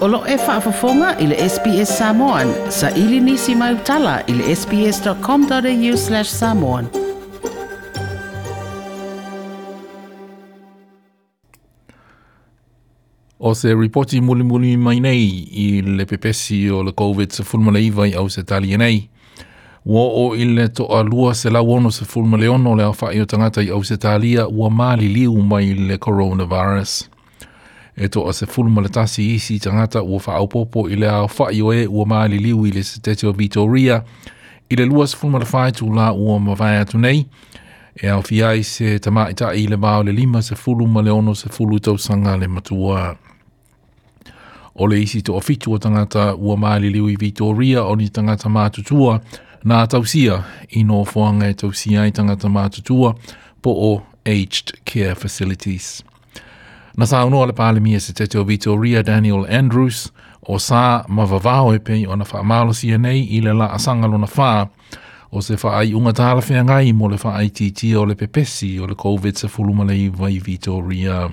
Olo e whaafafonga i le SPS Samoan. Sa ili nisi mai utala i le sps.com.au slash samoan. O se reporti muli muli mai nei i le pepesi o le COVID sa fulma le iwai au se tali e nei. Ua o i le to alua se la wono se fulma le ono le awha i o tangata i au se talia ua mali liu mai le coronavirus e to a se fulu ma le tasi tangata ua wha aupopo i le au wha i oe ua maa li liu i le sitete o Vitoria i le luas se fulu ma tu la ua ma vai atu nei e au fi ai se tama i i le mao le lima se fulu ma se fulu tau sanga le matua o le isi to ofitu o tangata ua maa li liu i Vitoria o ni tangata mātutua nā tausia i no fuanga e tausia i tangata mātutua po o aged care facilities. nasaunoa le palemia se te teo Vitoria Daniel Andrews o sa mavavao e pei ona whaamalosia nei i le la asanga lona whaa o se ai unga tāla whengai mo le whaai titi o le pepesi o le COVID sa fuluma le vai Vitoria.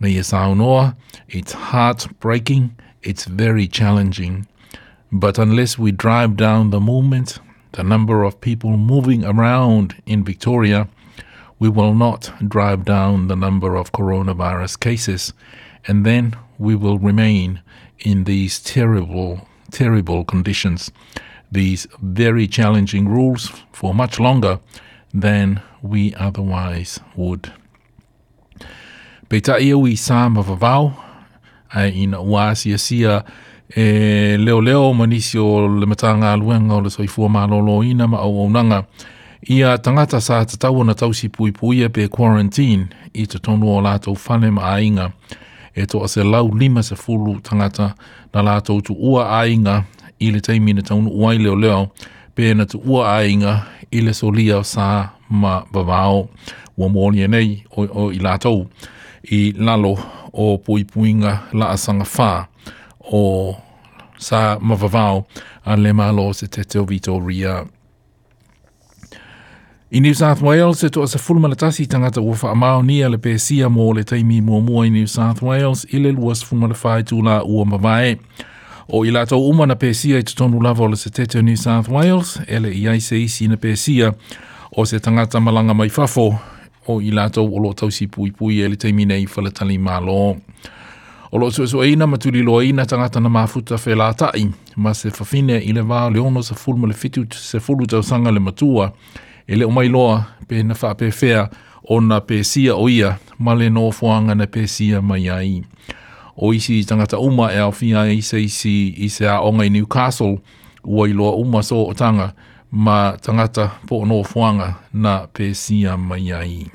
Na ia saunoa, it's heartbreaking, it's very challenging. But unless we drive down the movement, the number of people moving around in Victoria – we will not drive down the number of coronavirus cases, and then we will remain in these terrible, terrible conditions, these very challenging rules for much longer than we otherwise would. Pe ta ia ui sā mawawau, ai ina ua asia e leo leo manisi le matanga aluenga o le soifua mālolo ina ma au au nanga, Ia tangata sa tatau na tausi pui pui e pe quarantine i te tonu o lātou whane ma ainga e to ase lau lima se fulu tangata na lātou tu ua ainga i le teimi na taunu uai leo leo pe na tu ua ainga i le solia sa ma bavao ua mōni e nei o, o i lātou i lalo o pui puinga la asanga whā o sa ma vavao a le malo se te teo vito ria I New South Wales se toa sa fulmalatasi tangata ua wha amao ni ale pēsia mō le taimi mō mua i New South Wales i le luas fulmalafai tū la ua mawae. O i lātou uma na pēsia i tutonu lava o le se tete o New South Wales, ele i aise isi na pēsia o se tangata malanga mai fafo o i lātou o lo tausi pui pui e le taimi nei whalatali mā lō. O lo tuesu eina maturi lo eina tangata na mafuta whē lātai, ma se fafine i le vā leono sa fulmalafitu se fulu tau sanga le matua, le matua, ele o mai loa pe na fa pe fea ona pe sia o ia male no fuanga na pe sia mai ai o isi tangata uma e awhia i se isi i se a ongai Newcastle ua i loa uma so o tanga ma tangata po no fuanga na pe sia mai ai.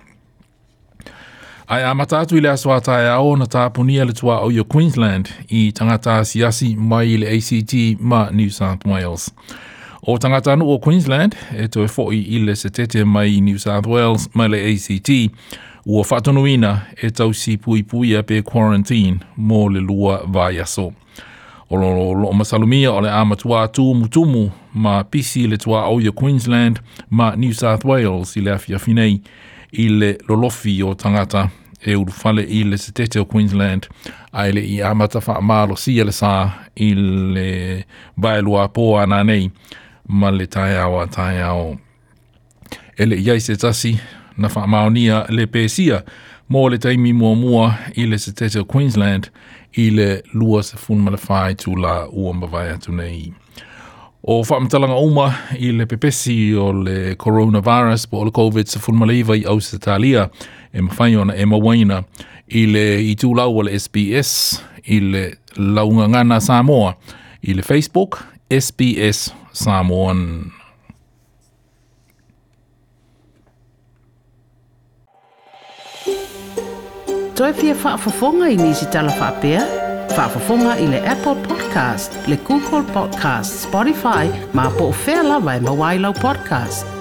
Ai amata atu i le aswa tae a o na tāpunia le tua o Queensland i tangata siasi mai le ACT ma New South Wales. O tangata anu o Queensland, e toi fo'i i le setete mai New South Wales, mai le ACT, ua whatonuina e tau si pui pui a pe quarantine mō le lua vai aso. O lo lo lo masalumia o le amatua tū mutumu ma pisi le tua au ia Queensland ma New South Wales i le afia finei i le lolofi o tangata e urufale i le setete o Queensland a ele i amata wha maalo si ele sa i le vai lua poa nanei. nei ma le tae awa tae ao. E le iai se tasi na whaamaonia le pēsia mō le taimi mua mua i le Setetio Queensland i le lua se funmalawhai tū la ua mawai atu nei. O whaamatalanga uma i le pepesi o le coronavirus po o le COVID se funmalaiva i au se talia e mawhai ona e mawaina i le i tū la ua le SBS i le launga ngana Samoa i le Facebook, SBS Samoan. Toi pia whaafafonga i nisi tala whaapea? Whaafafonga i le Apple Podcast, le Google Podcast, Spotify, ma po o whea lawa i mawailau podcast.